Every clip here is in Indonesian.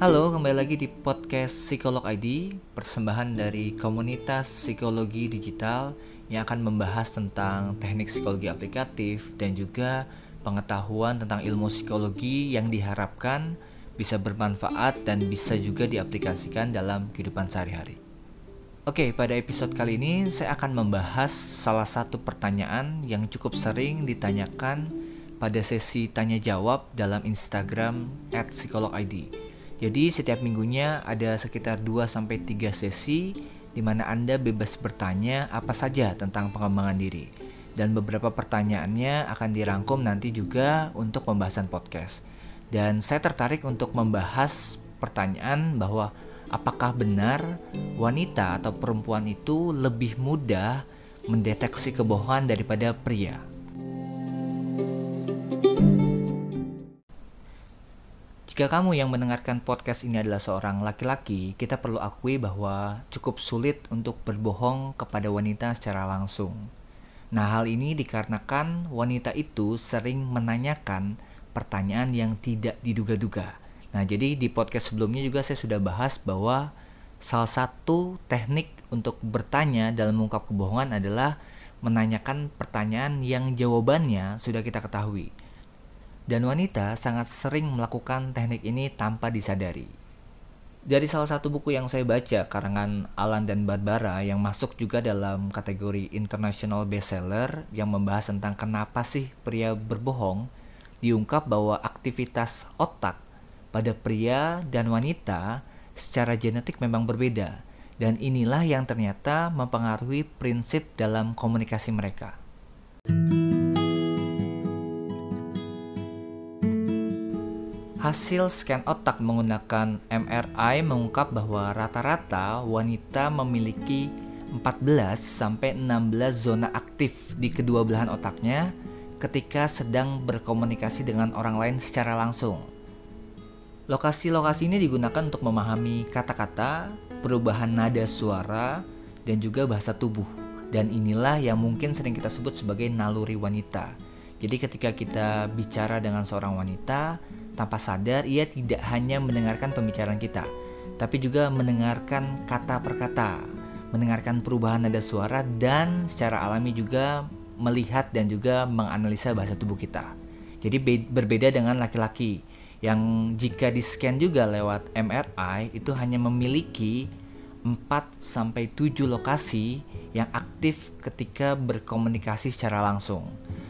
Halo, kembali lagi di podcast Psikolog ID, persembahan dari komunitas psikologi digital yang akan membahas tentang teknik psikologi aplikatif dan juga pengetahuan tentang ilmu psikologi yang diharapkan bisa bermanfaat dan bisa juga diaplikasikan dalam kehidupan sehari-hari. Oke, pada episode kali ini saya akan membahas salah satu pertanyaan yang cukup sering ditanyakan pada sesi tanya jawab dalam Instagram @psikologid. Jadi setiap minggunya ada sekitar 2 sampai 3 sesi di mana Anda bebas bertanya apa saja tentang pengembangan diri. Dan beberapa pertanyaannya akan dirangkum nanti juga untuk pembahasan podcast. Dan saya tertarik untuk membahas pertanyaan bahwa apakah benar wanita atau perempuan itu lebih mudah mendeteksi kebohongan daripada pria? Jika kamu yang mendengarkan podcast ini adalah seorang laki-laki, kita perlu akui bahwa cukup sulit untuk berbohong kepada wanita secara langsung. Nah, hal ini dikarenakan wanita itu sering menanyakan pertanyaan yang tidak diduga-duga Nah, jadi di podcast sebelumnya juga saya sudah bahas bahwa salah satu teknik untuk bertanya dalam mengungkap kebohongan adalah menanyakan pertanyaan yang jawabannya sudah kita ketahui. Dan wanita sangat sering melakukan teknik ini tanpa disadari. Dari salah satu buku yang saya baca, karangan Alan dan Barbara yang masuk juga dalam kategori international bestseller yang membahas tentang kenapa sih pria berbohong, diungkap bahwa aktivitas otak pada pria dan wanita secara genetik memang berbeda, dan inilah yang ternyata mempengaruhi prinsip dalam komunikasi mereka. Hasil scan otak menggunakan MRI mengungkap bahwa rata-rata wanita memiliki 14 sampai 16 zona aktif di kedua belahan otaknya ketika sedang berkomunikasi dengan orang lain secara langsung. Lokasi-lokasi ini digunakan untuk memahami kata-kata, perubahan nada suara, dan juga bahasa tubuh. Dan inilah yang mungkin sering kita sebut sebagai naluri wanita. Jadi ketika kita bicara dengan seorang wanita, tanpa sadar ia tidak hanya mendengarkan pembicaraan kita, tapi juga mendengarkan kata per kata, mendengarkan perubahan nada suara dan secara alami juga melihat dan juga menganalisa bahasa tubuh kita. Jadi berbeda dengan laki-laki yang jika di scan juga lewat MRI itu hanya memiliki 4 sampai 7 lokasi yang aktif ketika berkomunikasi secara langsung.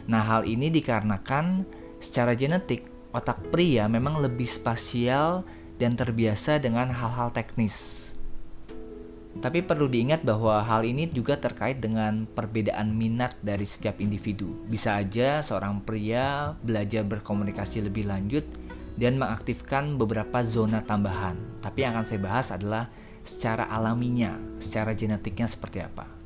Nah, hal ini dikarenakan secara genetik otak pria memang lebih spasial dan terbiasa dengan hal-hal teknis. Tapi perlu diingat bahwa hal ini juga terkait dengan perbedaan minat dari setiap individu. Bisa aja seorang pria belajar berkomunikasi lebih lanjut dan mengaktifkan beberapa zona tambahan. Tapi yang akan saya bahas adalah secara alaminya, secara genetiknya seperti apa.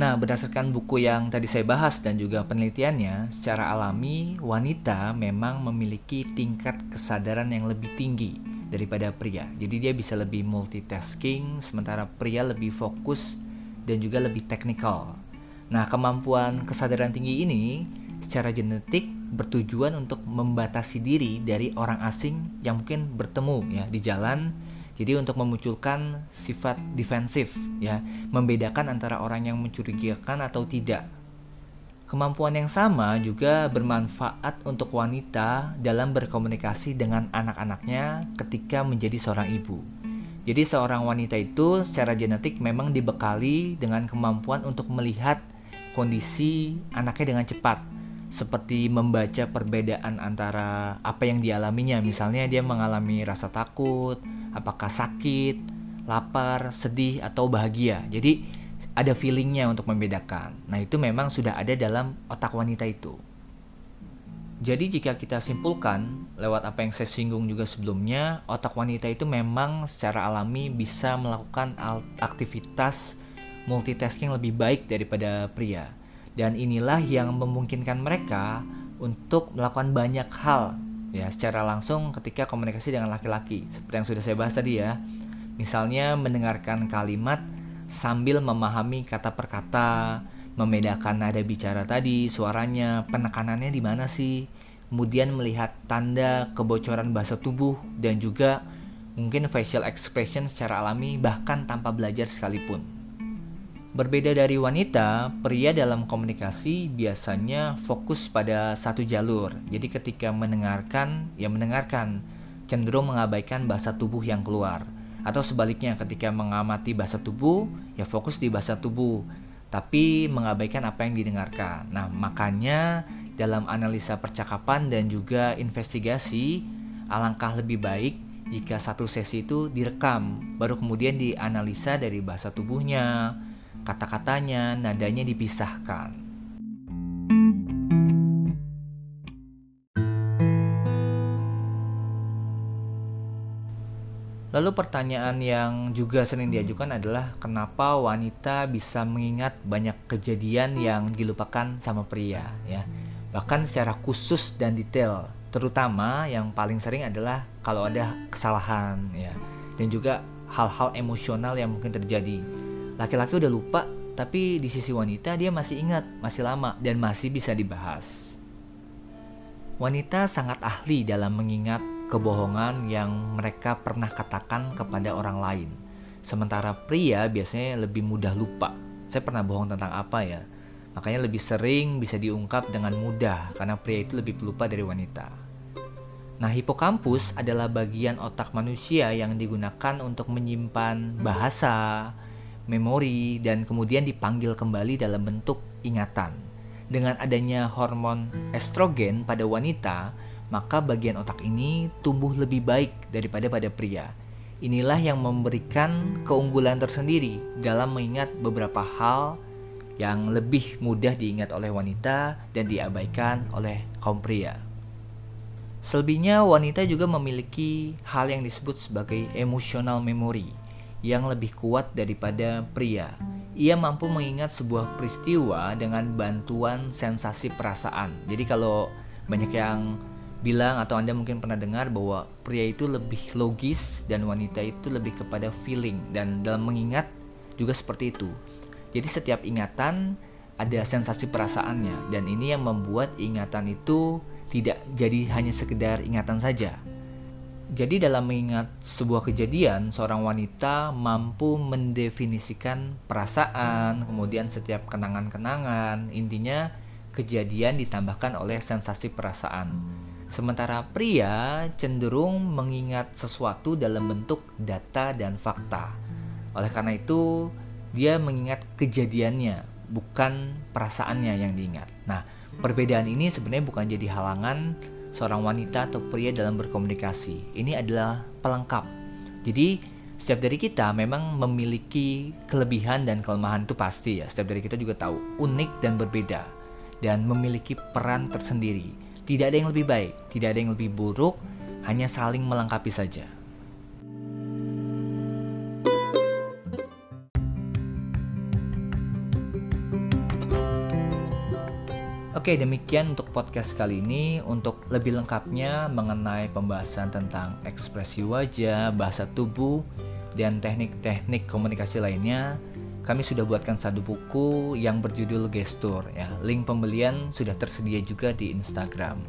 Nah, berdasarkan buku yang tadi saya bahas dan juga penelitiannya, secara alami wanita memang memiliki tingkat kesadaran yang lebih tinggi daripada pria. Jadi dia bisa lebih multitasking, sementara pria lebih fokus dan juga lebih teknikal. Nah, kemampuan kesadaran tinggi ini secara genetik bertujuan untuk membatasi diri dari orang asing yang mungkin bertemu ya di jalan. Jadi untuk memunculkan sifat defensif ya, membedakan antara orang yang mencurigakan atau tidak. Kemampuan yang sama juga bermanfaat untuk wanita dalam berkomunikasi dengan anak-anaknya ketika menjadi seorang ibu. Jadi seorang wanita itu secara genetik memang dibekali dengan kemampuan untuk melihat kondisi anaknya dengan cepat seperti membaca perbedaan antara apa yang dialaminya. Misalnya dia mengalami rasa takut apakah sakit lapar sedih atau bahagia. Jadi ada feelingnya untuk membedakan. Nah itu memang sudah ada dalam otak wanita itu. Jadi jika kita simpulkan lewat apa yang saya singgung juga sebelumnya, otak wanita itu memang secara alami bisa melakukan aktivitas multitasking lebih baik daripada pria. Dan inilah yang memungkinkan mereka untuk melakukan banyak hal ya secara langsung ketika komunikasi dengan laki-laki. Seperti yang sudah saya bahas tadi ya. Misalnya mendengarkan kalimat sambil memahami kata per kata membedakan nada bicara tadi, suaranya, penekanannya di mana sih, kemudian melihat tanda kebocoran bahasa tubuh dan juga mungkin facial expression secara alami bahkan tanpa belajar sekalipun. Berbeda dari wanita, pria dalam komunikasi biasanya fokus pada satu jalur. Jadi ketika mendengarkan, ya mendengarkan, cenderung mengabaikan bahasa tubuh yang keluar. Atau sebaliknya ketika mengamati bahasa tubuh, ya fokus di bahasa tubuh, tapi mengabaikan apa yang didengarkan. Nah, makanya dalam analisa percakapan dan juga investigasi, alangkah lebih baik jika satu sesi itu direkam, baru kemudian dianalisa dari bahasa tubuhnya, kata-katanya, nadanya dipisahkan. Lalu pertanyaan yang juga sering diajukan adalah kenapa wanita bisa mengingat banyak kejadian yang dilupakan sama pria ya. Bahkan secara khusus dan detail, terutama yang paling sering adalah kalau ada kesalahan ya dan juga hal-hal emosional yang mungkin terjadi laki-laki udah lupa tapi di sisi wanita dia masih ingat, masih lama dan masih bisa dibahas. Wanita sangat ahli dalam mengingat kebohongan yang mereka pernah katakan kepada orang lain. Sementara pria biasanya lebih mudah lupa. Saya pernah bohong tentang apa ya? Makanya lebih sering bisa diungkap dengan mudah karena pria itu lebih pelupa dari wanita. Nah, hipokampus adalah bagian otak manusia yang digunakan untuk menyimpan bahasa, memori, dan kemudian dipanggil kembali dalam bentuk ingatan. Dengan adanya hormon estrogen pada wanita, maka bagian otak ini tumbuh lebih baik daripada pada pria. Inilah yang memberikan keunggulan tersendiri dalam mengingat beberapa hal yang lebih mudah diingat oleh wanita dan diabaikan oleh kaum pria. Selebihnya, wanita juga memiliki hal yang disebut sebagai emotional memory yang lebih kuat daripada pria. Ia mampu mengingat sebuah peristiwa dengan bantuan sensasi perasaan. Jadi kalau banyak yang bilang atau Anda mungkin pernah dengar bahwa pria itu lebih logis dan wanita itu lebih kepada feeling dan dalam mengingat juga seperti itu. Jadi setiap ingatan ada sensasi perasaannya dan ini yang membuat ingatan itu tidak jadi hanya sekedar ingatan saja jadi dalam mengingat sebuah kejadian, seorang wanita mampu mendefinisikan perasaan, kemudian setiap kenangan-kenangan, intinya kejadian ditambahkan oleh sensasi perasaan. Sementara pria cenderung mengingat sesuatu dalam bentuk data dan fakta. Oleh karena itu, dia mengingat kejadiannya, bukan perasaannya yang diingat. Nah, perbedaan ini sebenarnya bukan jadi halangan seorang wanita atau pria dalam berkomunikasi. Ini adalah pelengkap. Jadi setiap dari kita memang memiliki kelebihan dan kelemahan itu pasti ya. Setiap dari kita juga tahu unik dan berbeda dan memiliki peran tersendiri. Tidak ada yang lebih baik, tidak ada yang lebih buruk, hanya saling melengkapi saja. Oke, demikian untuk podcast kali ini. Untuk lebih lengkapnya mengenai pembahasan tentang ekspresi wajah, bahasa tubuh, dan teknik-teknik komunikasi lainnya, kami sudah buatkan satu buku yang berjudul Gestur. Ya, link pembelian sudah tersedia juga di Instagram.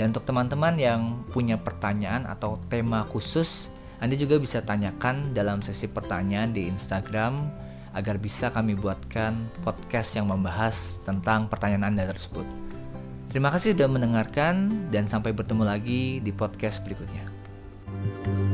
Dan untuk teman-teman yang punya pertanyaan atau tema khusus, Anda juga bisa tanyakan dalam sesi pertanyaan di Instagram agar bisa kami buatkan podcast yang membahas tentang pertanyaan Anda tersebut. Terima kasih sudah mendengarkan dan sampai bertemu lagi di podcast berikutnya.